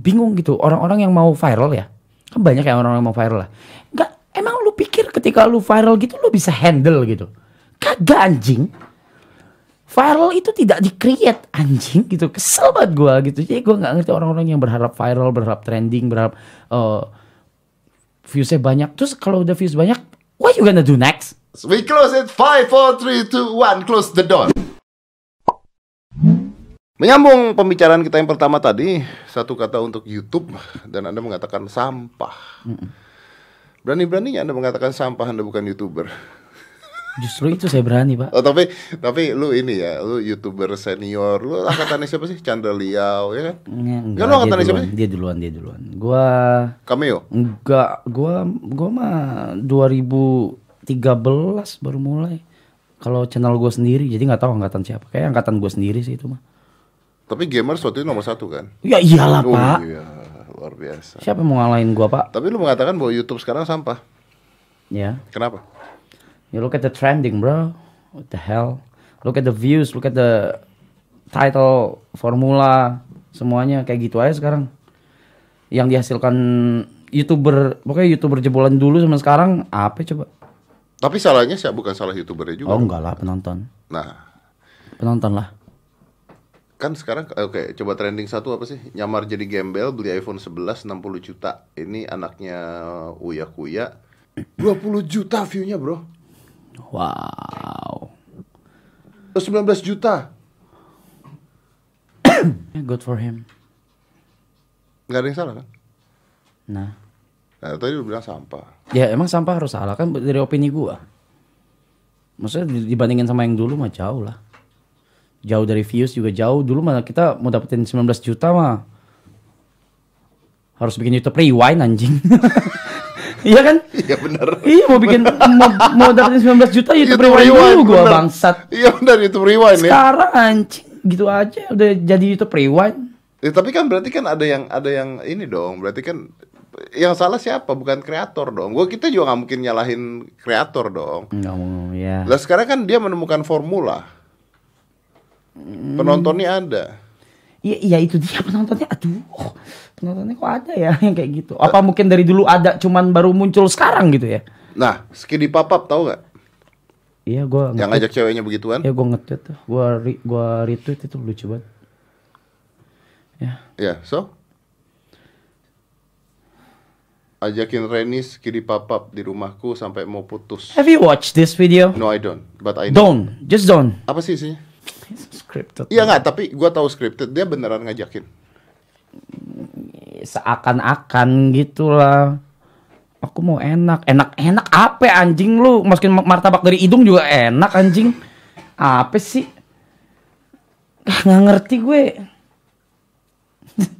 bingung gitu. Orang-orang yang mau viral ya. Kan banyak ya orang-orang yang mau viral lah. Nggak emang lu pikir ketika lu viral gitu lu bisa handle gitu? Kagak anjing. Viral itu tidak di create anjing gitu. Kesel banget gue gitu. Jadi gue nggak ngerti orang-orang yang berharap viral berharap trending berharap uh, viewsnya banyak. Terus kalau udah views banyak what you gonna do next? We close it. 5, 4, 3, 2, 1 Close the door Menyambung pembicaraan kita yang pertama tadi Satu kata untuk YouTube Dan Anda mengatakan sampah Berani-beraninya Anda mengatakan sampah Anda bukan YouTuber justru itu saya berani pak Oh tapi tapi lu ini ya, lu youtuber senior, lu angkatannya siapa sih? Chandra Liao ya kan? Nggak, Enggak, lu angkatannya siapa duluan, dia duluan dia duluan gua Cameo. Enggak, gua gua mah 2013 baru mulai. Kalau channel gua sendiri, jadi nggak tahu angkatan siapa. Kayak angkatan gua sendiri sih itu mah. Tapi gamers waktu itu nomor satu kan? Ya iyalah Oh pak. iya, luar biasa. Siapa yang mau ngalahin gua pak? Tapi lu mengatakan bahwa YouTube sekarang sampah. Ya, Kenapa? you look at the trending bro. What the hell? Look at the views, look at the title, formula, semuanya kayak gitu aja sekarang. Yang dihasilkan youtuber, pokoknya youtuber jebolan dulu sama sekarang apa coba? Tapi salahnya sih bukan salah youtubernya juga. Oh enggak lah penonton, Nah, penonton lah. Kan sekarang oke coba trending satu apa sih? Nyamar jadi gembel beli iPhone 11 60 juta. Ini anaknya Uya Kuya 20 juta view-nya, Bro. Wow. Terus 19 juta. Good for him. nggak ada yang salah kan? Nah, Nah, tadi lu bilang sampah. ya emang sampah harus salah kan dari opini gua. Maksudnya di- dibandingin sama yang dulu mah jauh lah. Jauh dari views juga jauh. Dulu mah kita mau dapetin 19 juta mah harus bikin YouTube rewind anjing. Iya kan? Iya benar. Iya mau bikin mau, mau dapetin 19 juta YouTube, rewind, dulu gua bener. bangsat. Iya benar YouTube rewind ya. Sekarang anjing gitu aja udah jadi YouTube rewind. Eh, tapi kan berarti kan ada yang ada yang ini dong. Berarti kan yang salah siapa? Bukan kreator dong. Gua kita juga nggak mungkin nyalahin kreator dong. Enggak mau ya. Lah sekarang kan dia menemukan formula. Penontonnya ada. Iya, iya itu dia penontonnya. Aduh, penontonnya kok ada ya yang kayak gitu. Apa mungkin dari dulu ada, cuman baru muncul sekarang gitu ya? Nah, Skidi Papap tahu nggak? Iya, gua Yang ngajak ceweknya begituan? Ya gua nge-tweet tuh. Gua re- gua retweet itu lucu banget. Ya. Ya, so ajakin Reni Skidi Papap di rumahku sampai mau putus. Have you watched this video? No, I don't. But I know. Don't, just don't. Apa sih isinya? Scripted. Iya nggak, tapi gua tahu scripted. Dia beneran ngajakin. Seakan-akan gitulah. Aku mau enak, enak-enak apa anjing lu? Masukin martabak dari hidung juga enak anjing. Apa sih? Ah, Nggak ngerti gue.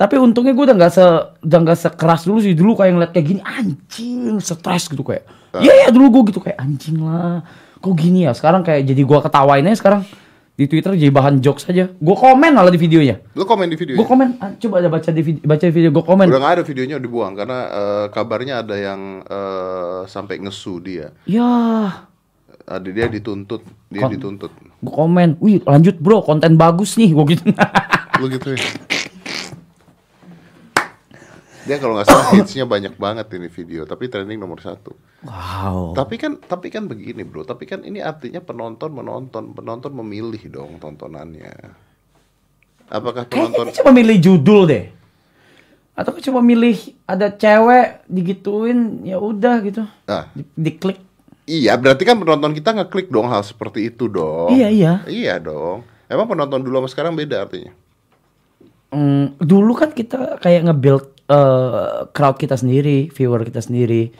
Tapi untungnya gue udah nggak se udah nggak sekeras dulu sih dulu kayak ngeliat kayak gini anjing stres gitu kayak. Iya ya dulu gue gitu kayak anjing lah. Kok gini ya? Sekarang kayak jadi gue ketawain aja sekarang di Twitter jadi bahan jokes aja. Gue komen malah di videonya. Lu komen di video Gue komen, ah, coba ada baca di video, baca di video gue komen. Udah nggak ada videonya dibuang karena eh, kabarnya ada yang eh, sampai ngesu dia. Ya, Ada dia dituntut, dia Kon- dituntut. gue komen, wih lanjut bro, konten bagus nih, gue gitu. Lu gitu ya. Dia kalau nggak salah hitsnya banyak banget ini video, tapi trending nomor satu. wow. Tapi kan, tapi kan begini bro, tapi kan ini artinya penonton menonton, penonton memilih dong tontonannya. Apakah penonton? Kayaknya coba milih judul deh. Atau coba milih ada cewek digituin, ya udah gitu, Nah, di, diklik. iya berarti kan penonton kita ngeklik dong hal seperti itu dong. Iya iya. Iya dong. Emang penonton dulu sama sekarang beda artinya? Hmm, dulu kan kita kayak nge-build eh, crowd kita sendiri, viewer kita sendiri.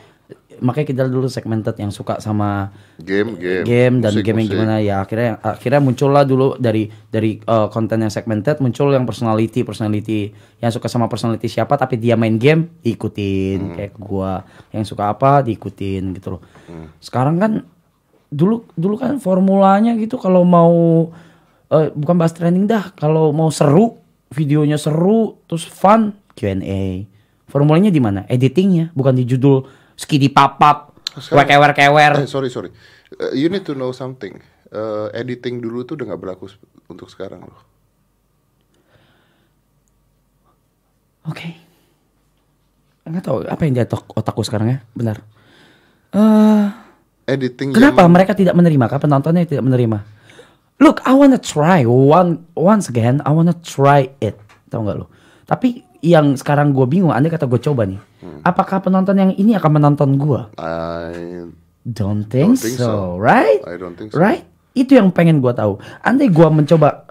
Makanya kita dulu segmented yang suka sama Game, game, game dan musik, game yang musik. gimana ya akhirnya akhirnya muncullah dulu dari dari uh, konten yang segmented muncul yang personality personality yang suka sama personality siapa tapi dia main game diikutin Hmm. kayak gua yang suka apa diikutin gitu loh sekarang kan dulu dulu kan formulanya gitu kalau mau eh, bukan bahas trending dah kalau mau seru videonya seru terus fun Q&A formulanya di mana editingnya bukan di judul skidi papap Sekarang- kewer kewer Eh, sorry sorry. Eh, you need to know something. Eh, editing dulu tuh udah nggak berlaku untuk sekarang loh. Oke. Nggak tahu apa yang di otak otakku sekarang ya. Benar. Eh, Editing kenapa zaman- mereka tidak menerima? Kah penontonnya tidak menerima? Look, I wanna try one once again. I wanna try it. Tahu nggak lo? Tapi yang sekarang gue bingung. Andai kata gue coba nih, Hmm. apakah penonton yang ini akan menonton gue? I Don't think, Don't think so, so. right? I don't think so. Right? Itu yang pengen gue tahu. Andai gue mencoba,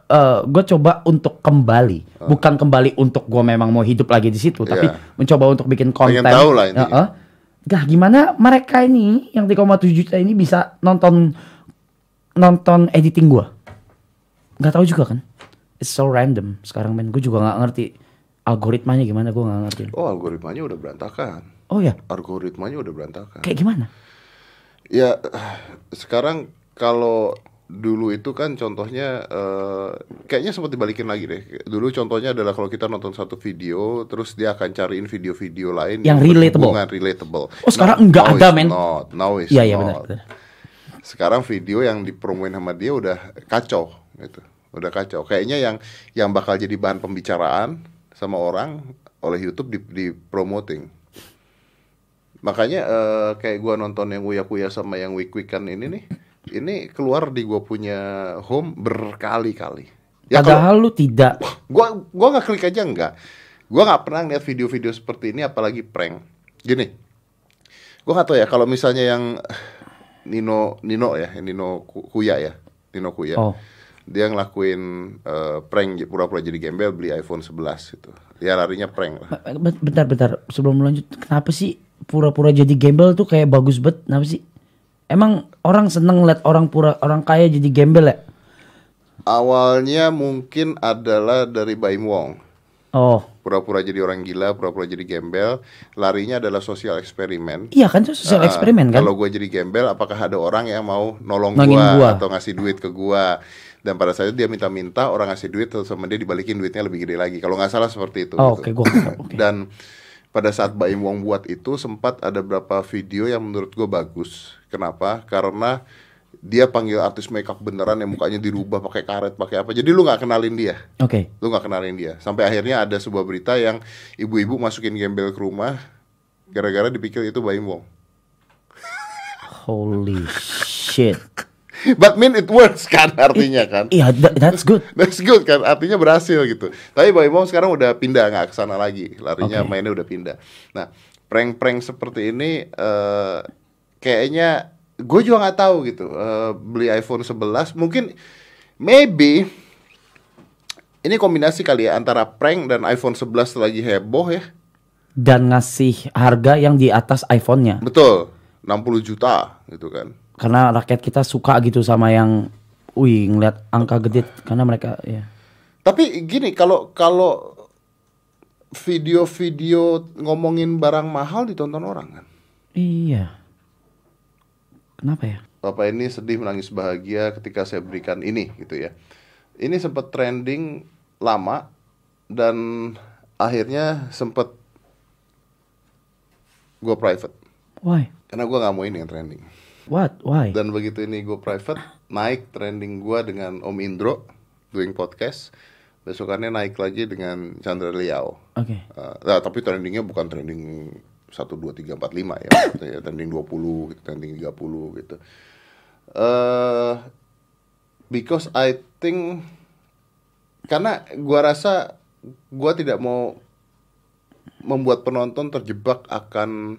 gue coba untuk kembali, bukan kembali untuk gue memang mau hidup lagi di situ, tapi Iya. mencoba untuk bikin konten. Pengen tahu lah intinya. Heeh. Gah, gimana mereka ini yang 3,7 juta ini bisa nonton nonton editing gue? Gak tahu juga kan? It's so random sekarang men. Gue juga nggak ngerti algoritmanya gimana. Gue nggak ngerti. Oh algoritmanya udah berantakan. Oh ya, Algoritmanya udah berantakan. kayak gimana? Ya sekarang kalau dulu itu kan contohnya eh, kayaknya sempat dibalikin lagi deh. Dulu contohnya adalah kalau kita nonton satu video terus dia akan cariin video-video lain Yang relatable. berhubungan, relatable. Oh, sekarang nggak now ada, men. Not. Now it's Iya iya not. benar. benar. Sekarang video yang dipromoin sama dia udah kacau gitu. Udah kacau. Kayaknya yang yang bakal jadi bahan pembicaraan sama orang oleh YouTube di, di promoting. Makanya eh, kayak gua nonton yang Uya Kuya sama yang Week Weekan ini nih, ini keluar di gua punya home berkali-kali. Ya Padahal lu tidak. gua gua nggak klik aja enggak. Gua nggak pernah lihat video-video seperti ini apalagi prank. Gini. Gua nggak tahu ya kalau misalnya yang Nino Nino ya, Nino Ku- Kuya ya. Nino Kuya. Oh. Dia ngelakuin eh, prank pura-pura jadi gembel beli iPhone 11 gitu. Ya larinya prank lah. Bentar, bentar. Sebelum lanjut, kenapa sih pura-pura jadi gembel tuh kayak bagus banget? Kenapa sih? Emang orang seneng liat orang pura orang kaya jadi gembel ya? Awalnya mungkin adalah dari Baim Wong. Oh, Pura-pura jadi orang gila, pura-pura jadi gembel. Larinya adalah sosial eksperimen. iya kan sosial Ah, eksperimen kan? Kalau gue jadi gembel, apakah ada orang yang mau nolong gua. atau ngasih duit ke gua? Dan pada saat itu dia minta-minta orang ngasih duit terus sama dia dibalikin duitnya lebih gede lagi. Kalau nggak salah seperti itu. Oh, gitu. oke, gua. Oke. Dan pada saat Baim Wong buat itu sempat ada beberapa video yang menurut gue bagus. Kenapa? Karena dia panggil artis makeup beneran yang mukanya dirubah pakai karet, pakai apa. Jadi lu nggak kenalin dia Oke. lu nggak kenalin dia sampai akhirnya ada sebuah berita yang ibu-ibu masukin gembel ke rumah gara-gara dipikir itu Baim Wong Holy shit. But mean it works kan artinya kan Iya, tha- that's good. That's good kan, artinya berhasil gitu. Tapi Baim Wong sekarang udah pindah nggak ke sana lagi, larinya Oke. mainnya udah pindah. Nah, prank-prank seperti ini eh kayaknya gue juga nggak tahu gitu. Eh, beli iPhone 11 mungkin maybe ini kombinasi kali ya antara prank dan iPhone 11 lagi heboh ya. Dan ngasih harga yang di atas iPhone-nya. Betul, 60 juta gitu kan. Karena rakyat kita suka gitu sama yang wih ngeliat angka gede karena mereka ya. Tapi gini, kalau kalau video-video ngomongin barang mahal ditonton orang kan. Iya. Kenapa ya? Bapak ini sedih menangis bahagia ketika saya berikan ini gitu ya. Ini sempat trending lama dan akhirnya sempat gue private Why? karena gue nggak mau ini yang trending. What? Why? Dan begitu ini gue private naik trending gue dengan Om Indro doing podcast. Besokannya naik lagi dengan Chandra Liao. Oke. Uh, nah, tapi trendingnya bukan trending 1, 2, 3, 4, 5 ya Maksudnya Trending 20, gitu, trending 30 gitu uh, Because I think Karena gua rasa Gua tidak mau Membuat penonton terjebak akan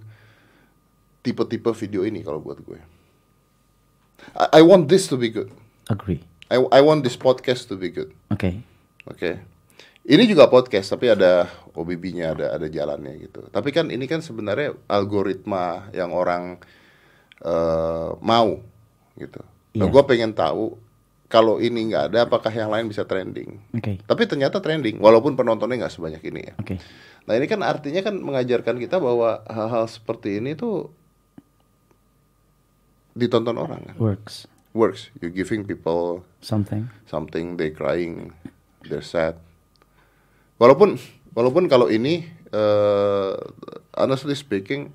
Tipe-tipe video ini kalau buat gue I, I want this to be good Agree. I, I want this podcast to be good Oke. Oke. Ini juga podcast tapi ada OBB-nya, ada ada jalannya gitu. Tapi kan ini kan sebenarnya algoritma yang orang eh, mau gitu. Nah, Iya. gue pengen tahu kalau ini nggak ada, apakah yang lain bisa trending? Oke. Tapi ternyata trending, walaupun penontonnya nggak sebanyak ini ya. Oke. Nah ini kan artinya kan mengajarkan kita bahwa hal-hal seperti ini tuh ditonton orang kan. Works. Works. You giving people Something. something they crying they're sad walaupun walaupun kalau ini eh honestly speaking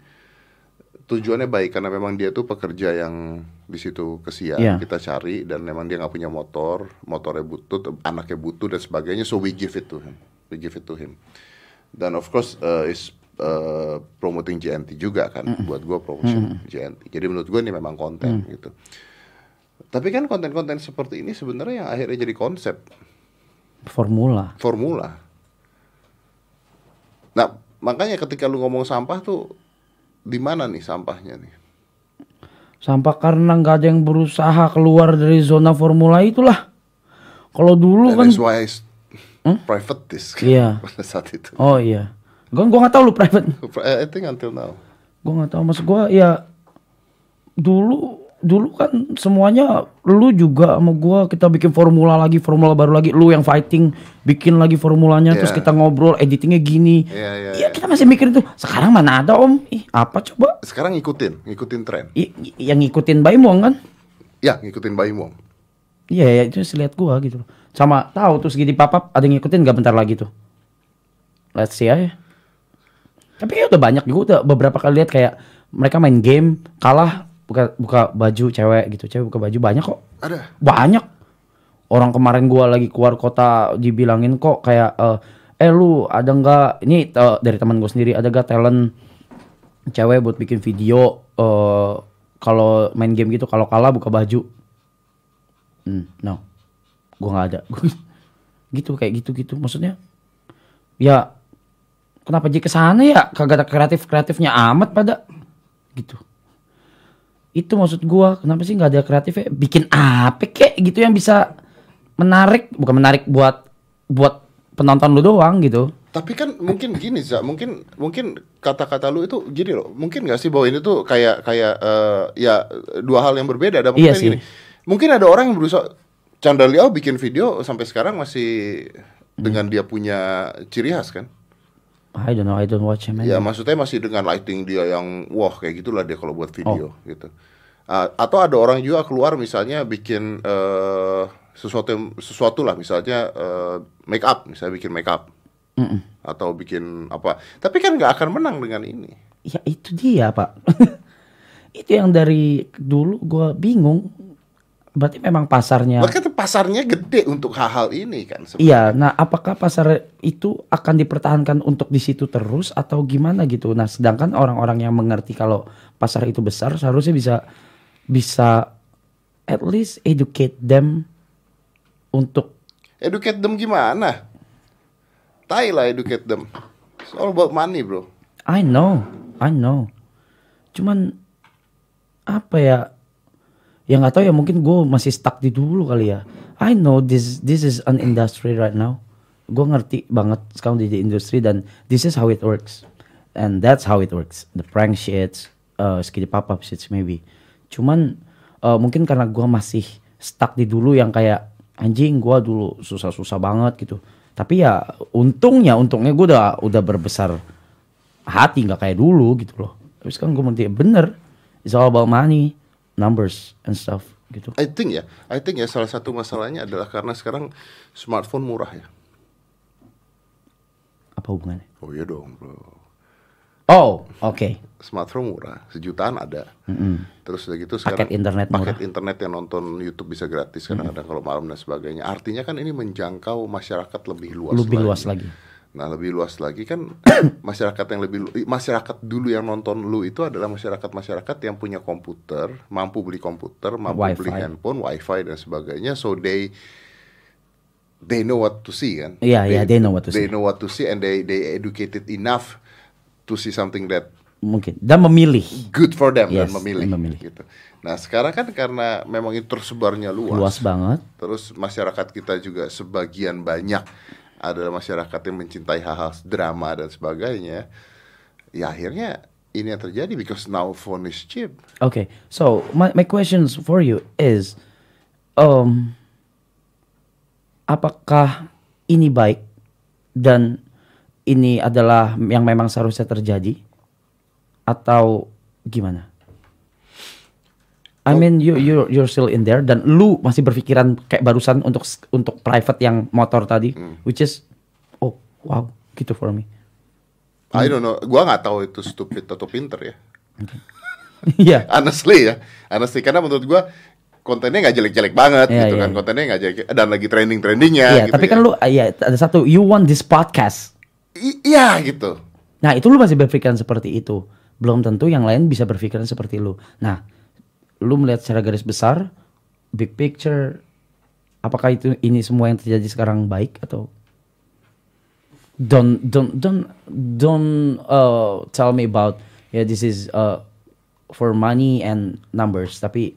tujuannya baik karena memang dia tuh pekerja yang di situ kesian Iya. kita cari dan memang dia nggak punya motor motornya butuh anaknya butuh dan sebagainya so we give it to him we give it to him dan of course uh, is uh, promoting JNT juga kan. Buat gue promotion JNT jadi menurut gue ini memang konten gitu. Tapi kan konten-konten seperti ini sebenarnya yang akhirnya jadi konsep. Formula. formula. Nah makanya ketika lu ngomong sampah tuh di mana nih sampahnya nih? Sampah karena nggak ada yang berusaha keluar dari zona formula itulah. Kalau dulu And kan why s- private this Iya. pada saat itu. Oh iya. Gua gua nggak tahu lu private. I think until now Gua nggak tahu maksud gua ya dulu dulu kan semuanya lu juga sama gua kita bikin formula lagi formula baru lagi lu yang fighting bikin lagi formulanya terus Iya. kita ngobrol editingnya gini Iya, iya, ya kita masih mikir itu sekarang mana ada om ih apa coba sekarang ngikutin ngikutin tren I- yang ngikutin Baimong kan ya ngikutin Baimong Iya ya itu lihat gua gitu. Sama tahu terus gini papap ada yang ngikutin gak bentar lagi tuh. Let's see aja. Tapi kayak udah banyak juga udah beberapa kali lihat kayak mereka main game kalah buka buka baju cewek gitu. Cewek buka baju banyak kok. ada Banyak. Orang kemarin gua lagi keluar kota dibilangin kok kayak eh, eh lu ada nggak ini eh, dari teman gue sendiri ada gak talent cewek buat bikin video eh kalau main game gitu kalau kalah buka baju Hmm, no. Gua nggak ada. gitu kayak gitu-gitu maksudnya. Ya kenapa jadi ke sana ya? Kagak ada kreatif-kreatifnya amat pada gitu. Itu maksud gua, kenapa sih nggak ada kreatifnya? Bikin apa kek gitu yang bisa menarik, bukan menarik buat buat penonton lu doang gitu. Tapi kan mungkin gini Za, mungkin mungkin kata-kata lu itu gini loh. Mungkin gak sih bahwa ini tuh kayak kayak eh, ya dua hal yang berbeda. Ada Iya mungkin sih. gini. Mungkin ada orang yang berusaha Chandra Liao bikin video sampai sekarang masih dengan dia punya ciri khas kan? I don't know, I don't watch him. Ya anymore. maksudnya masih dengan lighting dia yang wah kayak gitulah dia kalau buat video Oh. gitu. Ah, atau ada orang juga keluar misalnya bikin eh, sesuatu yang- sesuatu lah misalnya eh, make up, misalnya bikin make up Mm-mm. atau bikin apa. Tapi kan nggak akan menang dengan ini. Ya itu dia pak. itu yang dari dulu gua bingung. Berarti memang pasarnya. Bahkan pasarnya gede untuk hal-hal ini kan. sebenarnya. Iya, nah apakah pasar itu akan dipertahankan untuk di situ terus atau gimana gitu? Nah, sedangkan orang-orang yang mengerti kalau pasar itu besar seharusnya bisa bisa at least educate them untuk Educate them gimana? Tai lah educate them. It's all about money bro. I know, I know. Cuman apa ya? Ya nggak tahu ya mungkin gue masih stuck di dulu kali ya. I know this this is an industry right now. Gue ngerti banget sekarang di industri dan this is how it works. And that's how it works. The prank shits, uh, skidi pop up shits maybe. Cuman uh, mungkin karena gue masih stuck di dulu yang kayak anjing gue dulu susah-susah banget gitu. Tapi ya untungnya untungnya gue udah udah berbesar hati nggak kayak dulu gitu loh. Tapi sekarang gue mengerti bener. It's all about money, numbers and stuff gitu. I think ya, I think ya salah satu masalahnya adalah karena sekarang smartphone murah ya. Apa hubungannya? Oh iya dong bro. Oh, oke. Smartphone murah, sejutaan ada. Terus udah gitu Paket sekarang internet paket murah. internet yang nonton YouTube bisa gratis kadang-kadang kalau malam dan sebagainya. Artinya kan ini menjangkau masyarakat lebih luas. Lebih luas lagi. Nah lebih luas lagi kan masyarakat yang lebih masyarakat dulu yang nonton lu itu adalah masyarakat masyarakat yang punya komputer, mampu beli komputer, mampu beli Wifi. handphone, wifi dan sebagainya. So they they know what to see kan? Iya, iya, they know what to They see. know what to see and they they educated enough to see something that Mungkin. Dan memilih. good for them dan Yes, memilih. dan memilih. Gitu. Nah sekarang kan karena memang itu tersebarnya luas, Luas banget. terus masyarakat kita juga sebagian banyak adalah masyarakat yang mencintai hal-hal drama dan sebagainya. Ya akhirnya ini yang terjadi because now phone is cheap. Okay, so my my questions for you is, um, apakah ini baik dan ini adalah yang memang seharusnya terjadi atau gimana? I mean you you you're still in there dan lu masih berpikiran kayak barusan untuk untuk private yang motor tadi, which is oh wow gitu for me. I don't know, gua nggak tahu itu stupid atau pinter ya. Iya. Honestly ya, honestly karena menurut gua kontennya nggak jelek-jelek banget Iya, gitu iya. kan, kontennya nggak jelek dan lagi trending-trendingnya. Iya, gitu tapi ya. kan lu iya ada satu you want this podcast. Iya gitu. Nah itu lu masih berpikiran seperti itu. Belum tentu yang lain bisa berpikiran seperti lu. Nah, lu melihat secara garis besar, big picture, apakah itu ini semua yang terjadi sekarang baik atau don't don't don't don't uh, tell me about ya this is uh, for money and numbers tapi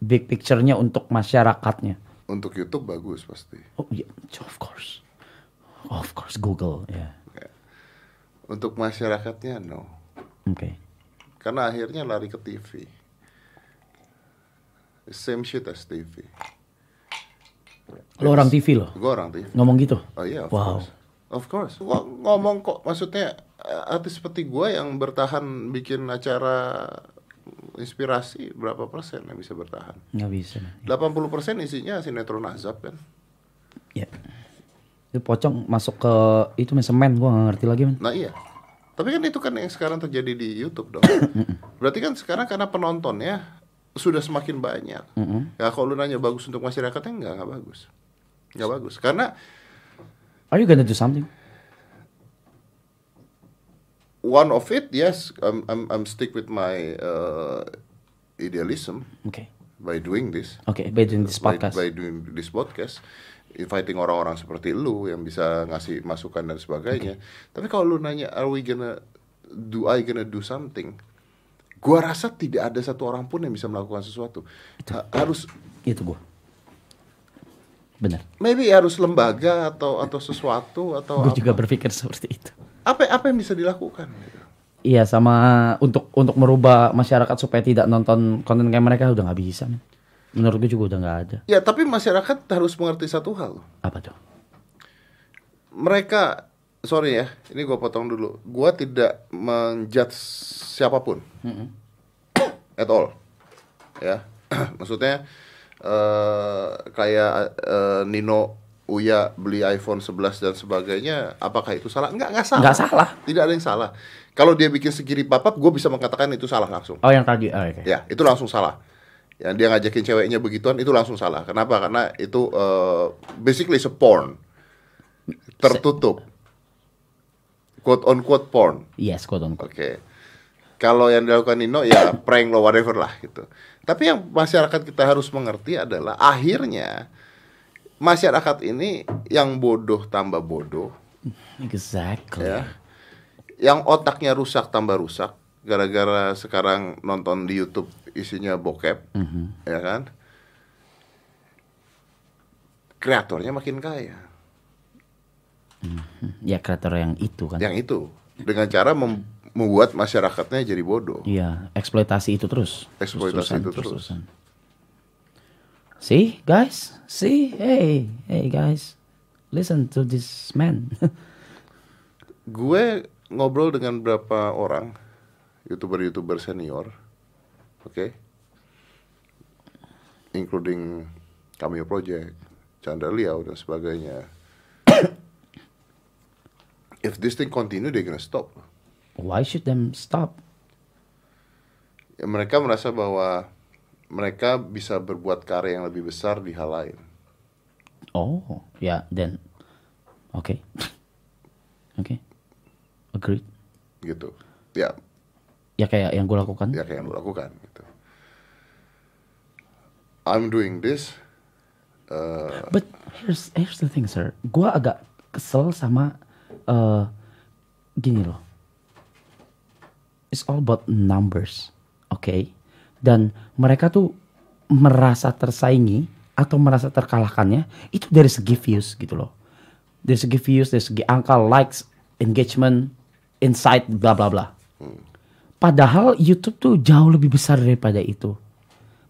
big picture-nya untuk masyarakatnya. Untuk YouTube bagus pasti. Oh yeah, of course, of course Google ya. Untuk masyarakatnya no. Oke. Karena akhirnya lari ke TV. Same shit as TV. Lo orang TV lo Gue orang TV. ngomong gitu. Oh iya, of Wow. course. Of course. Gua ngomong kok, maksudnya eh, artis seperti gue yang bertahan bikin acara inspirasi berapa persen yang bisa bertahan? Nggak bisa. 80 persen isinya sinetron azab kan? Ya. Itu pocong masuk ke itu men semen gua nggak ngerti lagi men. Nah iya. Tapi kan itu kan yang sekarang terjadi di YouTube dong. Berarti kan sekarang karena penontonnya sudah semakin banyak. Ya kalau lu nanya bagus untuk masyarakatnya enggak, enggak bagus. Enggak bagus. Karena Are you gonna do something? one of it, yes, I'm I'm, I'm stick with my uh, idealism Oke. by doing this. Oke, by doing this by, podcast. by doing this podcast inviting orang-orang seperti lu yang bisa ngasih masukan dan sebagainya tapi kalau lu nanya are we gonna do I gonna do something gua rasa tidak ada satu orang pun yang bisa melakukan sesuatu Ha- harus Itu gua. Benar. maybe harus lembaga atau atau sesuatu atau Gue apa juga berpikir seperti itu. apa apa yang bisa dilakukan gitu. Iya sama untuk untuk merubah masyarakat supaya tidak nonton konten kayak mereka udah nggak bisa men. Menurut gue juga udah nggak ada. ya tapi masyarakat harus mengerti satu hal Apa tuh? mereka sorry ya ini gua potong dulu gua tidak menjudge siapa pun at all ya maksudnya eh kayak eh, Nino Uya beli iPhone 11 dan sebagainya apakah itu salah enggak enggak salah Nggak salah. tidak ada yang salah kalau dia bikin segiri papap gue bisa mengatakan itu salah langsung Oh yang tadi. Oh, oke. Ya, itu langsung salah. Yang dia ngajakin ceweknya begituan itu langsung salah. Kenapa? Karena itu eh, basically seporn. Tertutup. Quote on quote porn. Yes, quote on Oke. Kalau yang dilakukan Nino ya prank lo whatever lah gitu. Tapi yang masyarakat kita harus mengerti adalah akhirnya masyarakat ini yang bodoh tambah bodoh Exactly. ya. Yang otaknya rusak tambah rusak gara-gara sekarang nonton di YouTube isinya bokep, ya kan? Kreatornya makin kaya. Ya kreator yang itu kan. Yang itu dengan cara mem- membuat masyarakatnya jadi bodoh. Iya, eksploitasi itu terus. Eksploitasi Terus-terusan, itu terus. terus-terusan. See, guys, see, hey, hey guys, listen to this man. Gue ngobrol dengan beberapa orang youtuber-youtuber senior, oke, including Cameo Project, Chandra Liao dan sebagainya. If this thing continue, they're gonna stop. Why should them stop? Ya, mereka merasa bahwa mereka bisa berbuat karya yang lebih besar di hal lain. Oh, ya, then, oke, oke, agreed. gitu ya Ya kayak yang gue lakukan. ya kayak yang lu lakukan gitu I'm doing this uh, But here's here's the thing, sir. Gua agak kesel sama eh gini loh. It's all about numbers, oke? Dan mereka tuh merasa tersaingi atau merasa terkalahkannya itu dari segi views gitu loh. Dari segi views, dari segi angka likes, engagement, insight, bla bla bla. Padahal YouTube tuh jauh lebih besar daripada itu.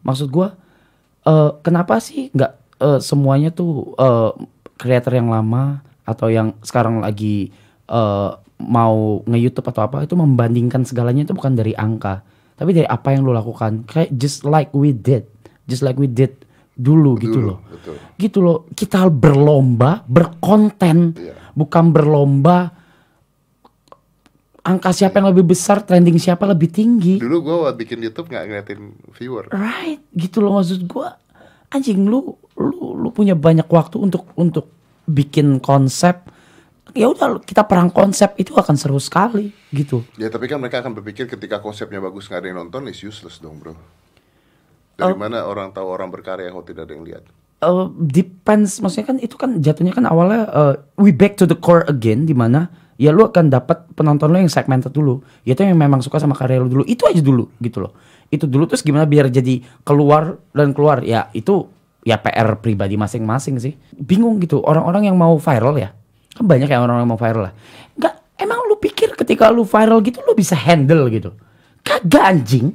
Maksud gua eh kenapa sih nggak eh, semuanya tuh eh, creator yang lama atau yang sekarang lagi eh, mau nge-YouTube atau apa itu membandingkan segalanya itu bukan dari angka, tapi dari apa yang lo lakukan. Kayak just like we did, just like we did dulu, gitu Dulu, loh. betul. Gitu loh. Kita berlomba berkonten, Iya. bukan berlomba angka siapa yang lebih besar, trending siapa lebih tinggi. dulu gue bikin YouTube nggak ngeliatin viewer Right, gitu loh maksud gua. Anjing lu lu lu punya banyak waktu untuk untuk bikin konsep ya udah kita perang konsep itu akan seru sekali gitu. Ya tapi kan mereka akan berpikir ketika konsepnya bagus nggak ada yang nonton is useless dong bro. Dari mana orang tahu orang berkarya kalau tidak ada yang lihat? Eh, depends maksudnya kan itu kan jatuhnya kan awalnya eh, we back to the core again di mana ya lu akan dapat penonton lu yang segmented dulu yaitu yang memang suka sama karya lu dulu itu aja dulu gitu loh itu dulu terus gimana biar jadi keluar dan keluar ya itu ya PR pribadi masing-masing sih. Bingung gitu orang-orang yang mau viral ya. Kan banyak ya orang-orang mau viral lah. Nggak emang lu pikir ketika lu viral gitu lu bisa handle gitu? Kagak anjing.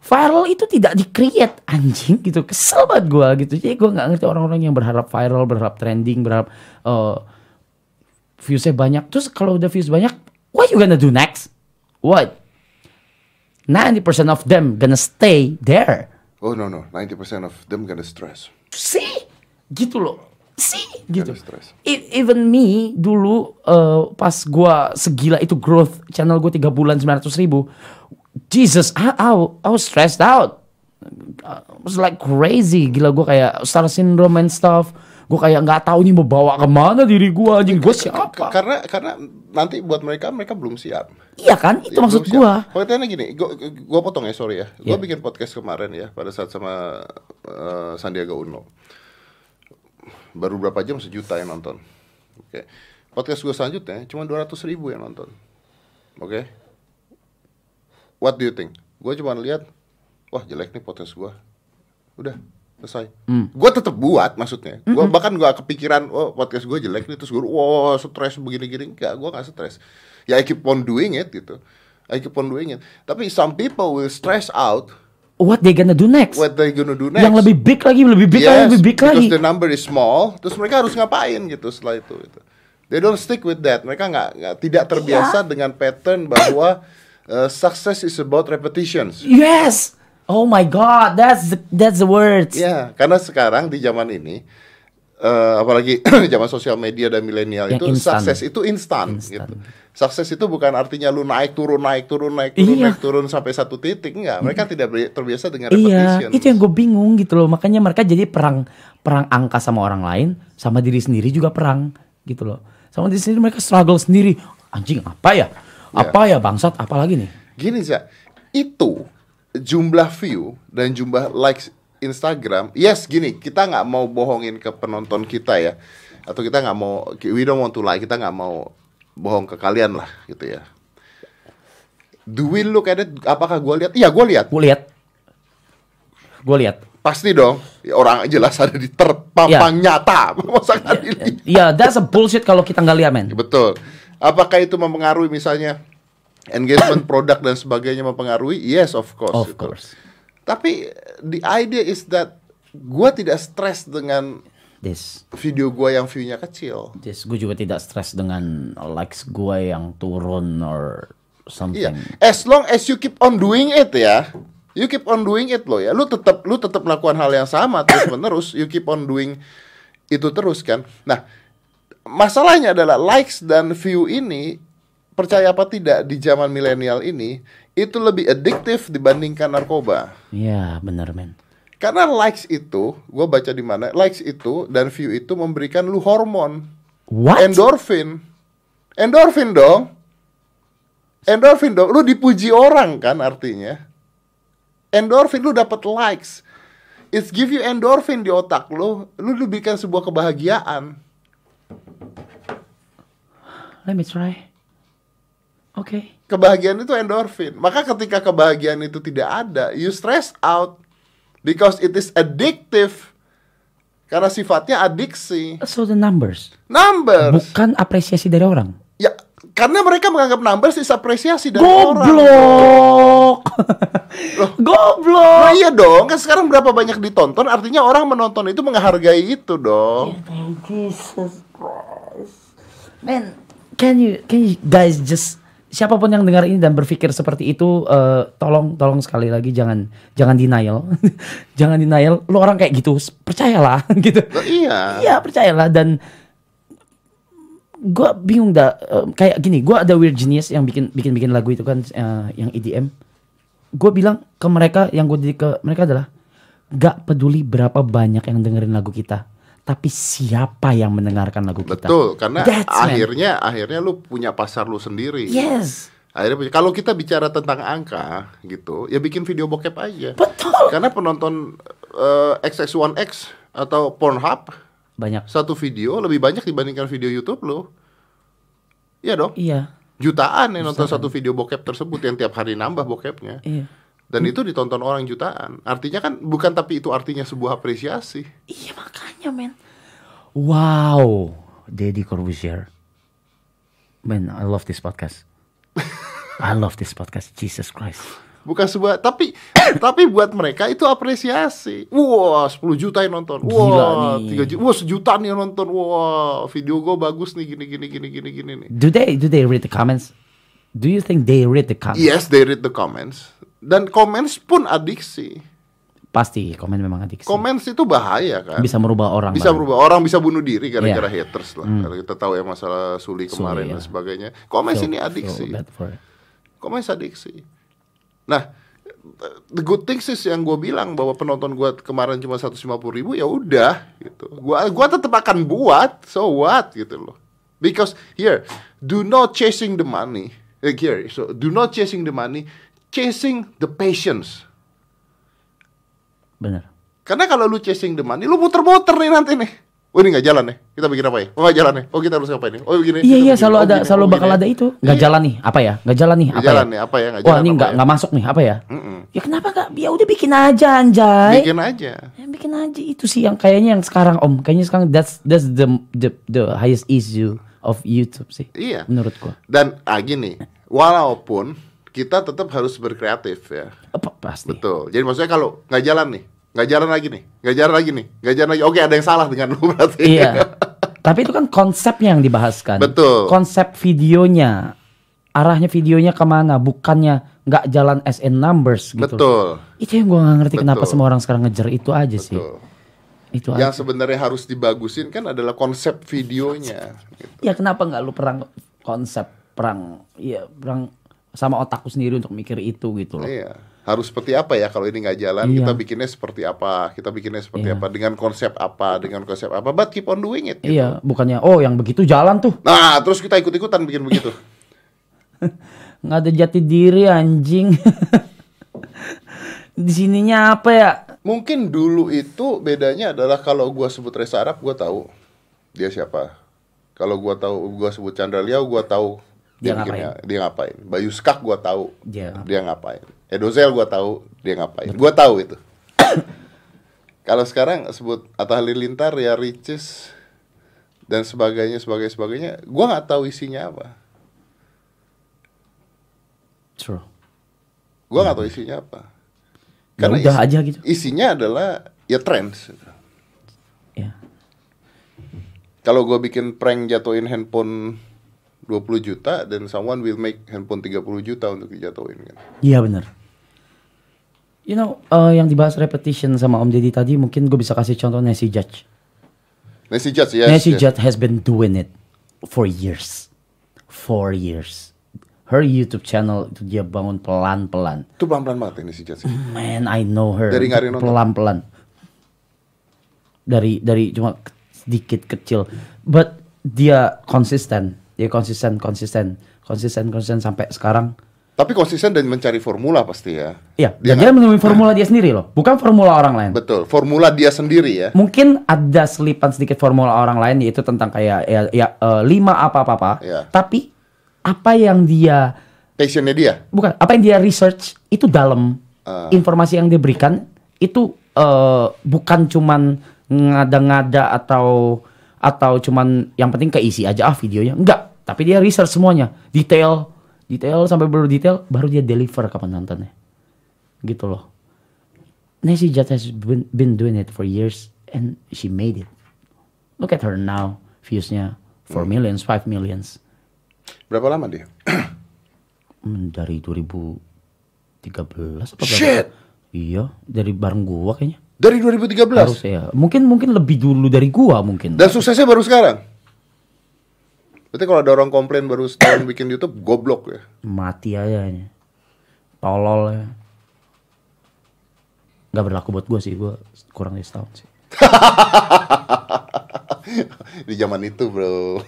Viral itu tidak di-create anjing gitu. Kesel banget gue gitu. Jadi gue nggak ngerti orang-orang yang berharap viral berharap trending berharap uh, viewsnya banyak. Terus kalau udah views banyak what you gonna do next? What? 90% of them gonna stay there Oh no no, 90% of them gonna stress. see gitu loh. See gitu. Stress. E- even me dulu uh, pas gua segila itu growth channel gue tiga bulan 900 ribu Jesus I, I, I was stressed out. I was like crazy. Gila gue kayak star syndrome and stuff gue kayak nggak tahu nih mau bawa ke mana diri gue anjing gue siapa Karena karena nanti buat mereka mereka belum siap. iya kan itu Ya, maksud gue Pengertiannya gini, gua potong ya sorry ya. Gua Iya. bikin podcast kemarin ya pada saat sama eh, Sandiaga Uno. Baru berapa jam sejuta yang nonton. Oke. Podcast gua selanjutnya cuma 200 ribu yang nonton. Oke. What do you think? Gua cuma lihat, wah jelek nih podcast gua. Udah selesai. Gua tetap buat maksudnya. Gua bahkan gua kepikiran, oh podcast gua jelek nih terus gua, wah stres begini-gini. Enggak, gua nggak stres. Ya I keep on doing it gitu. I keep on doing it. Tapi some people will stress out what they gonna do next what they gonna do next. yang lebih big lagi lebih big lagi Yes, lebih big because lagi the number is small. Terus mereka harus ngapain gitu setelah itu. gitu. They don't stick with that. Mereka nggak nggak- tidak terbiasa dengan pattern bahwa uh, success is about repetitions. yes oh my god that's the, that's the words Ya, karena sekarang di zaman ini, eh, apalagi zaman sosial media dan milenial itu, instan. sukses itu instan. Gitu. Sukses itu bukan artinya lu naik turun naik turun naik turun Iya. naik turun sampai satu titik enggak. Mereka tidak terbiasa dengan Iya, repetition. itu yang gue bingung gitu loh. Makanya mereka jadi perang perang angka sama orang lain, sama diri sendiri juga perang gitu loh. Sama diri sendiri mereka struggle sendiri. Anjing apa ya? Apa ya bangsat? Apa lagi nih? Gini Za, itu jumlah view dan jumlah likes Instagram, yes gini, kita nggak mau bohongin ke penonton kita ya, atau kita nggak mau, we don't want to lie, kita nggak mau bohong ke kalian lah gitu ya. Do we look at it? Apakah gue lihat? Iya, gue lihat. Gue lihat, gue lihat. Pasti dong. Ya, Orang jelas ada di terpampang nyata. Masa dilihat? Iya, that's a bullshit kalau kita nggak lihat men. Betul. Apakah itu mempengaruhi misalnya engagement produk dan sebagainya mempengaruhi? Yes, of course. Of gitu. course. Tapi the idea is that gua tidak stres dengan This, video gua yang view-nya kecil. this gue juga tidak stres dengan likes gue yang turun or something. Iya, as long as you keep on doing it ya. You keep on doing it loh ya. Lu tetap lu tetap melakukan hal yang sama terus menerus. You keep on doing itu terus kan. Nah, masalahnya adalah likes dan view ini percaya apa tidak di zaman milenial ini itu lebih adiktif dibandingkan narkoba. Iya, bener men. Karena likes itu, gue baca di mana, likes itu dan view itu memberikan lu hormon What? endorfin. Endorfin dong. Endorfin dong. Lu dipuji orang kan artinya. Endorfin lu dapat likes. It's give you endorphin di otak lu. Lu diberikan sebuah kebahagiaan. Let me try. Oke. Kebahagiaan itu endorfin. Maka ketika kebahagiaan itu tidak ada, you stress out because it is addictive. Karena sifatnya adiksi. So the numbers, Numbers. bukan apresiasi dari orang. Ya, karena mereka menganggap numbers is apresiasi dari orang. Goblok. Goblok. Nah iya dong, kan sekarang berapa banyak ditonton, artinya orang menonton itu menghargai itu dong. Jesus Christ. Man, can you can you guys just siapa pun yang dengar ini dan berpikir seperti itu eh, tolong tolong sekali lagi jangan jangan denial. jangan denial. Lu orang kayak gitu, percayalah gitu. Nah, iya. Iya, percayalah dan gua bingung dah eh, kayak gini, gua ada weird genius yang bikin bikin bikin lagu itu kan eh, yang EDM. Gue bilang ke mereka yang gue ke mereka adalah gak peduli berapa banyak yang dengerin lagu kita, tapi siapa yang mendengarkan lagu kita? Betul, karena That's man. akhirnya akhirnya lu punya pasar lu sendiri. Yes. Akhirnya kalau kita bicara tentang angka gitu, ya bikin video bokep aja. Betul. Karena penonton eh, XX1X atau Pornhub Banyak. satu video lebih banyak dibandingkan video YouTube lo. Iya dong. Iya. Jutaan yang nonton satu video bokep tersebut yang tiap hari nambah bokepnya. Iya. Dan itu ditonton orang jutaan. Artinya kan bukan tapi itu artinya sebuah apresiasi. Iya makanya men. Wow, Deddy Corbuzier. Man, I love this podcast. I love this podcast. Jesus Christ. Bukan sebuah tapi tapi buat mereka itu apresiasi. Wah, 10 juta yang nonton. Nih. 3 juta. Wah, sejuta nih yang nonton. Wah, video gue bagus nih gini gini gini gini gini nih. Do they do they read the comments? Do you think they read the comments? Yes, they read the comments. Dan comments pun adiksi. Pasti komen memang adiksi. Comments itu bahaya kan. Bisa merubah orang. bisa Bang. berubah orang bisa bunuh diri gara-gara Iya. haters lah Kalau kita tahu ya masalah Suli kemarin ya. dan sebagainya komen Feel- ini adiksi it. komen adiksi nah the good things is yang gue bilang bahwa penonton gue kemarin cuma 150 ribu ya udah gitu gua gua tetap akan buat so what gitu loh because here do not chasing the money like here so do not chasing the money chasing the patience Bener. Karena kalau lu chasing the money, lu muter-muter nih nanti nih. Oh ini nggak jalan nih. Kita bikin apa ya? Oh nggak jalan nih. Oh kita harus ngapain nih? Oh begini. Iya iya selalu Oh, ada begini. selalu Oh, bakal ada itu. Nggak Iya. jalan nih apa ya? Nggak jalan nih Nggak apa jalan ya? nih apa ya? Nggak Wah jalan ini apa nggak ya? nggak masuk nih apa ya? Mm-mm. Ya kenapa nggak? Ya udah bikin aja anjay. Bikin aja. Ya, bikin aja itu sih yang kayaknya yang sekarang om. Kayaknya sekarang that's that's the the the highest issue of YouTube sih. Iya. Menurut gua. Dan ah, gini, walaupun kita tetap harus berkreatif ya. Apa pasti. Betul. Jadi maksudnya kalau nggak jalan nih, nggak jalan lagi nih, nggak jalan lagi nih, nggak jalan lagi. Oke ada yang salah dengan lu berarti. Iya. Tapi itu kan konsepnya yang dibahaskan. Betul. Konsep videonya, arahnya videonya ke mana? Bukannya nggak jalan as in numbers gitu. Betul. Itu yang gua nggak ngerti kenapa Betul. semua orang sekarang ngejar itu aja sih. Betul. Itu Yang aja. sebenarnya harus dibagusin kan adalah konsep videonya. gitu. Ya kenapa nggak lu perang konsep perang? Iya perang sama otakku sendiri untuk mikir itu gitu loh. Iya, harus seperti apa ya kalau ini nggak jalan? Iya. Kita bikinnya seperti apa? Kita bikinnya seperti Iya. apa? Dengan konsep apa? Dengan konsep apa? But keep on doing it. gitu. Iya, bukannya oh yang begitu jalan tuh Nah, terus kita ikut-ikutan bikin begitu. nggak ada jati diri anjing. Di sininya apa ya? Mungkin dulu itu bedanya adalah kalau gua sebut Reza Arab, gua tahu dia siapa. Kalau gua tahu gua sebut Chandra Liao, gua tahu Dia dia, bikinnya, dia ngapain. Bayu Skak gua tahu Dia dia ngapain. Edozel gua tahu dia ngapain. Gua tahu itu. Kalau sekarang sebut Atta Halilintar ya Ricis dan sebagainya sebagainya sebagainya, gua nggak tahu isinya apa. True. Gua nggak tahu isinya apa. Ya udah isi- aja gitu. Isinya adalah ya trends. Ya. Kalau gua bikin prank jatuhin handphone 20 juta dan someone will make handphone 30 juta untuk dijatuhin kan. Iya bener. You know, eh, yang dibahas repetition sama Om Deddy tadi mungkin gue bisa kasih contoh Nancy Judge. Nancy Judge yes. Nancy yes. Judge has been doing it for years. Four years. Her YouTube channel itu dia bangun pelan-pelan. Itu pelan-pelan banget ini si Judge. Man, I know her. Dari nggak pelan-pelan. Dari dari cuma sedikit kecil, but dia konsisten, dia konsisten, konsisten, konsisten, konsisten sampai sekarang. Tapi konsisten dan mencari formula pasti ya. Iya, Dia dan dia menemui formula dia sendiri loh, bukan formula orang lain. Betul, formula dia sendiri ya. Mungkin ada selipan sedikit formula orang lain yaitu tentang kayak ya, ya eh, lima apa-apa-apa. Iya. Tapi apa yang dia Passionnya dia. bukan apa yang dia research itu dalam Ah. informasi yang dia berikan itu eh, bukan cuman ngada-ngada atau atau cuman yang penting keisi aja ah videonya enggak tapi dia research semuanya detail detail sampai baru detail baru dia deliver ke penontonnya gitu loh Nancy Judd has been, been doing it for years and she made it look at her now viewsnya 4 millions 5 millions Berapa lama dia? Hmm, dari 2013 apa berapa? Shit. Iya, dari bareng gua kayaknya. Dari 2013. Harus ya. Mungkin mungkin lebih dulu dari gua mungkin. Dan suksesnya baru sekarang. Berarti kalau ada orang komplain baru setahun bikin YouTube, goblok ya. Mati aja ini. Tolol ya. Gak berlaku buat gua sih, gua kurang dari setahun sih. Di zaman itu, bro.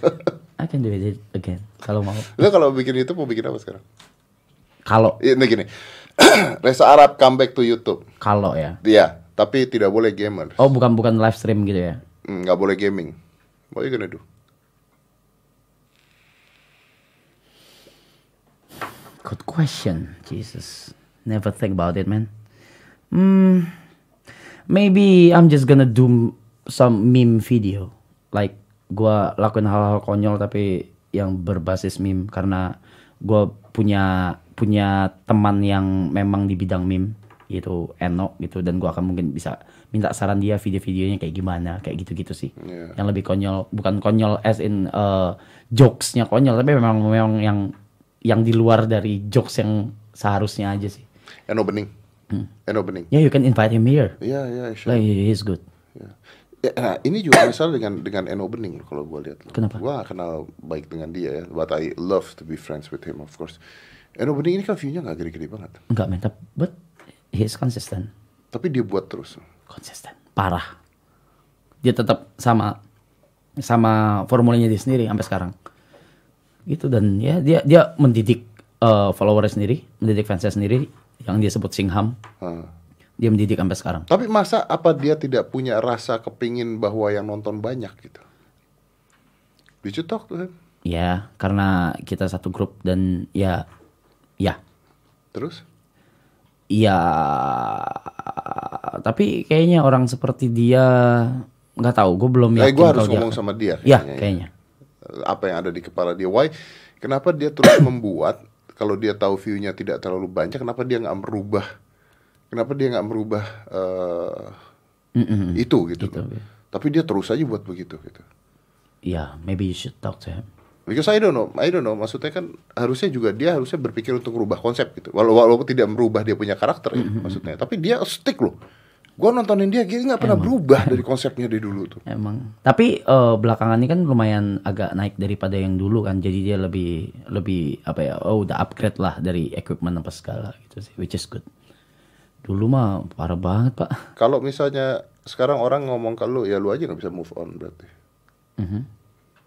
I can do it again kalau mau. Lo kalau bikin YouTube mau bikin apa sekarang? Kalau Ini gini. Reza Arab comeback to YouTube. kalau ya. Dia, tapi tidak boleh gamer. Oh bukan bukan live stream gitu ya. Hmm, Nggak boleh gaming. What are you gonna do? Good question. Jesus. Never think about it, man. Hmm. Maybe I'm just gonna do some meme video. Like gua lakuin hal-hal konyol tapi yang berbasis meme karena gua punya punya teman yang memang di bidang meme gitu Eno gitu dan gua akan mungkin bisa minta saran dia video-videonya kayak gimana kayak gitu-gitu sih Iya. yang lebih konyol bukan konyol as in uh, jokesnya konyol tapi memang memang yang yang di luar dari jokes yang seharusnya aja sih. Eno Bening. Eno Bening. Yeah, you can invite him here. Iya, iya, sure. Like he's good. Ya, nah, ini juga masalah dengan dengan Eno Bening loh, kalau gue lihat. Kenapa? Gua nggak kenal baik dengan dia ya, but I love to be friends with him of course. Eno Bening ini kan view-nya nggak gede-gede banget, Enggak men, but he is consistent. tapi dia buat terus. Konsisten. Parah. Dia tetap sama sama formulanya dia sendiri sampai sekarang. Gitu dan ya dia dia mendidik uh, follower sendiri, mendidik fansnya sendiri yang dia sebut Singham. Hah. Dia mendidik sampai sekarang. Tapi masa apa dia tidak punya rasa kepingin bahwa yang nonton banyak gitu? Did you talk to him? Ya, karena kita satu grup dan ya ya Terus? Ya, tapi kayaknya orang seperti dia nggak tahu. Gue belum Kayak yakin. gue harus kalau dia- ngomong sama dia. Ya, kayaknya. kayaknya. Apa yang ada di kepala dia? Why? Kenapa dia terus membuat? Kalau dia tahu view-nya tidak terlalu banyak, kenapa dia nggak merubah? Kenapa dia nggak merubah eh, itu gitu? loh. Tapi dia terus aja buat begitu gitu. Ya, maybe you should talk to him. Because I don't know, I don't know. Maksudnya kan harusnya juga dia harusnya berpikir untuk merubah konsep gitu. Walau walaupun tidak merubah dia punya karakter ya, maksudnya. Tapi dia stick loh. Gua nontonin dia, dia nggak pernah berubah dari konsepnya dari dulu tuh. Emang. Tapi eh, belakangan ini kan lumayan agak naik daripada yang dulu kan. Jadi dia lebih lebih apa ya? Oh, udah upgrade lah dari equipment apa segala gitu sih, which is good. Dulu mah parah banget pak. Kalau misalnya sekarang orang ngomong ke lu, ya lu aja nggak bisa move on berarti.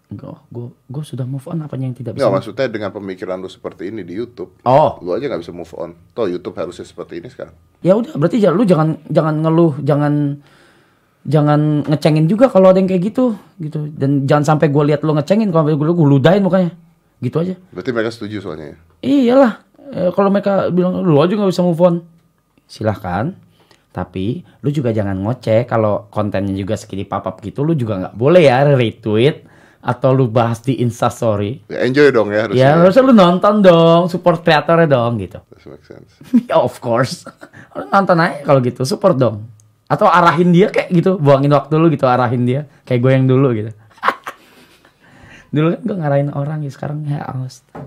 Enggak, gue gue sudah move on apanya yang tidak bisa. Nggak maksudnya dengan pemikiran lu seperti ini di YouTube, Oh, lu aja nggak bisa move on. Toh YouTube harusnya seperti ini sekarang. ya udah berarti ja- lu jangan jangan ngeluh, jangan jangan ngecengin juga kalau ada yang kayak gitu gitu dan jangan sampai gue lihat lu ngecengin kalau gue gue ludahin mukanya gitu aja Berarti mereka setuju soalnya. ya? iyalah Eh, kalau mereka bilang lu aja nggak bisa move on silahkan tapi lu juga jangan ngoceh kalau kontennya juga sekini papap gitu lu juga nggak boleh ya retweet atau lu bahas di instastory Ya, enjoy dong ya harusnya. ya harusnya lu nonton dong support kreatornya dong gitu That makes sense. ya of course. Lu nonton aja kalau gitu, support dong. Atau arahin dia kayak gitu, buangin waktu lu gitu, arahin dia. Kayak gue yang dulu gitu. dulu kan gue ngarahin orang ya sekarang ya astaga.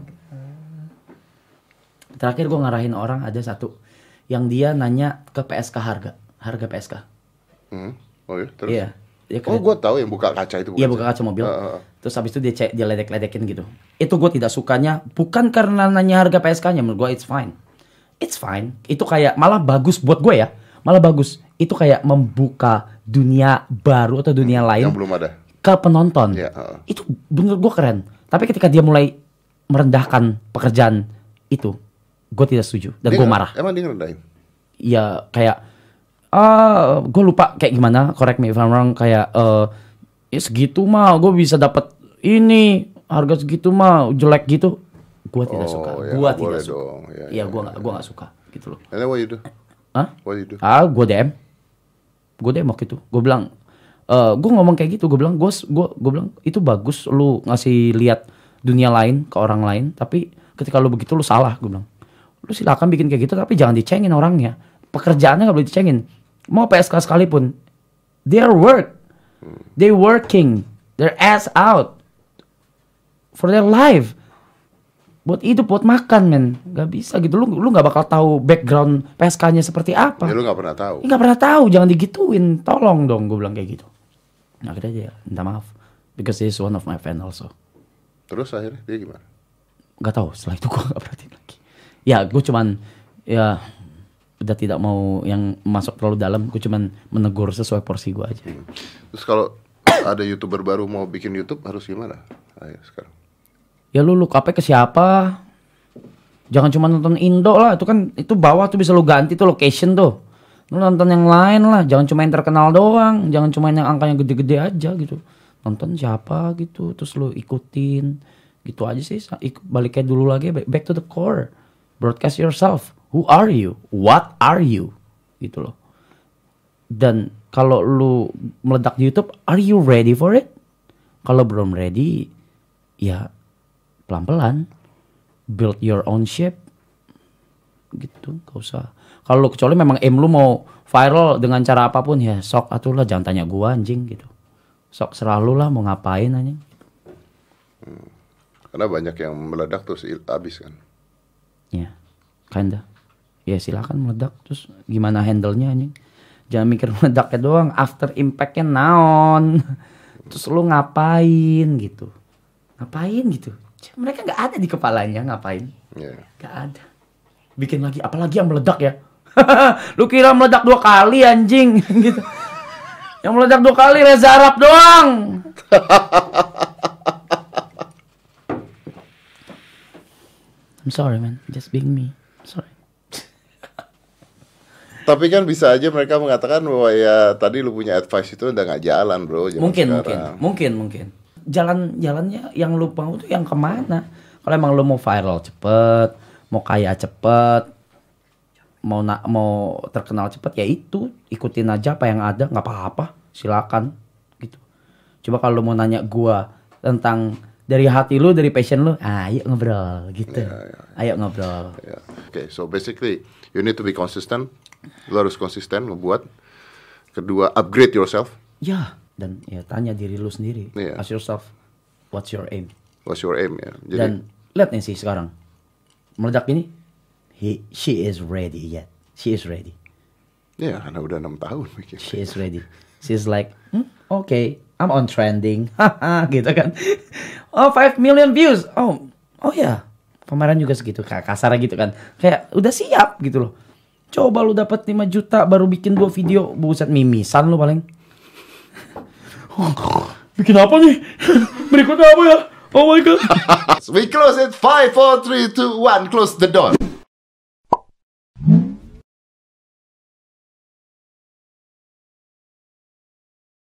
Terakhir gue ngarahin orang ada satu yang dia nanya ke PSK harga, harga PSK. Hmm. Oh ya, terus. Iya. Dia Oh, gua tahu yang buka kaca itu. Iya buka kaca mobil. Ah. Terus habis itu dia cek, dia ledek-ledekin gitu. Itu gue tidak sukanya bukan karena nanya harga PSK-nya menurut gue it's fine. It's fine. Itu kayak malah bagus buat gue ya. Malah bagus. Itu kayak membuka dunia baru atau dunia lain Yang belum ada. ke penonton. Iya, ah. Itu menurut gue keren. Tapi ketika dia mulai merendahkan pekerjaan itu, gue tidak setuju dan gue marah Emang dia ngerendahin? ya kayak ah gue lupa kayak gimana correct me if I'm wrong kayak eh ya segitu mah gue bisa dapat ini harga segitu mah jelek gitu. Gue tidak Oh, suka ya, gue tidak suka. dong. Ya, iya ya, gue nggak gue nggak suka gitu loh. And then what you do? Hah? What you do? ah gue dm gue dm waktu itu. Gue bilang eh gue ngomong kayak gitu gue bilang gue gue gue bilang itu bagus lu ngasih lihat dunia lain ke orang lain tapi ketika lu begitu lu salah gue bilang. Lu silakan bikin kayak gitu tapi jangan dicengin orangnya. Pekerjaannya nggak boleh dicengin mau PSK sekalipun their work they working their ass out for their life buat hidup buat makan men nggak bisa gitu lu lu nggak bakal tahu background PSK-nya seperti apa Ya lu gak pernah tahu. Ya, nggak pernah tahu, jangan digituin. Tolong dong, gue bilang kayak gitu. Nah, akhirnya dia minta maaf. Because he is one of my fan also. Terus akhirnya dia gimana? Gak tahu, setelah itu gue gak perhatiin lagi. Ya, gue cuman, ya udah tidak mau yang masuk terlalu dalam. Gue cuman menegur sesuai porsi gue aja. Terus kalau ada youtuber baru mau bikin YouTube harus gimana? Ayo sekarang. Ya lu look up ke siapa? Jangan cuma nonton Indo lah, itu kan itu bawah tuh bisa lu ganti tuh location tuh. Lu nonton yang lain lah, jangan cuma yang terkenal doang, jangan cuma yang angkanya gede-gede aja gitu. Nonton siapa gitu, terus lu ikutin. Gitu aja sih, Ik- balik kayak dulu lagi, back to the core. Broadcast yourself. Who are you? What are you? Gitu loh. Dan kalau lu meledak di YouTube, are you ready for it? Kalau belum ready, ya pelan-pelan build your own ship gitu gak usah kalau kecuali memang aim lu mau viral dengan cara apa pun ya sok atulah jangan tanya gua anjing gitu sok selalu lah mau ngapain anjing Karena banyak yang meledak terus habis kan. ya kinda ya silakan meledak terus gimana handle-nya anjing jangan mikir meledaknya doang after impact-nya naon terus lu ngapain gitu ngapain gitu mereka nggak ada di kepalanya ngapain Iya. Gak ada. Bikin lagi, apalagi yang meledak ya. Lu kira meledak dua kali anjing gitu. Yang meledak dua kali Reza Arab doang. I'm sorry man, just being me. Sorry. Tapi kan bisa aja mereka mengatakan bahwa ya tadi lu punya advice itu udah nggak jalan bro. Mungkin, mungkin, sekarang. mungkin, mungkin. Jalan jalannya yang lu mau tuh yang ke mana? Kalau emang lu mau viral cepet, mau kaya cepet, mau na- mau terkenal cepet ya itu ikutin aja apa yang ada nggak apa-apa silakan gitu coba kalau lu mau nanya gua tentang dari hati lu dari passion lu ah, ayo ngobrol gitu ayo ngobrol Ya. Oke, so basically you need to be consistent. Lu harus konsisten ngebuat. Kedua, upgrade yourself. ya dan ya tanya diri lu sendiri Iya. ask yourself what's your aim What's your aim ya? Jadi dan lihat nih sih sekarang meledak ini he she is ready yet she is ready ya karena udah enam tahun bikin. she is ready. She's like, hmm, okay, I'm on trending, haha, gitu kan. Oh, 5 million views. Oh, oh ya, kemarin juga segitu, kasar gitu kan. Kayak udah siap gitu loh. Coba lu dapat 5 juta baru bikin dua video, buset mimisan lu paling. bikin apa nih? Berikutnya apa ya? Oh my god. We close it. Five, four, three, two, one. Close the door.